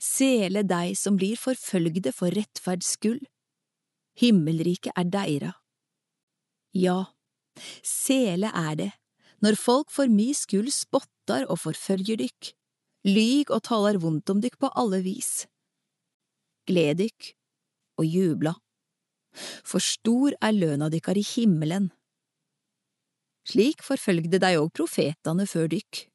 sele deg som blir forfølgde for rettferds skyld. Himmelriket er deira. Ja, sele er det, når folk for mi skyld spottar og forfølger dykk, lyg og taler vondt om dykk på alle vis. Gled dykk og jubla, for stor er løna dykkar i himmelen. Slik forfølgde dei òg profetane før dykk.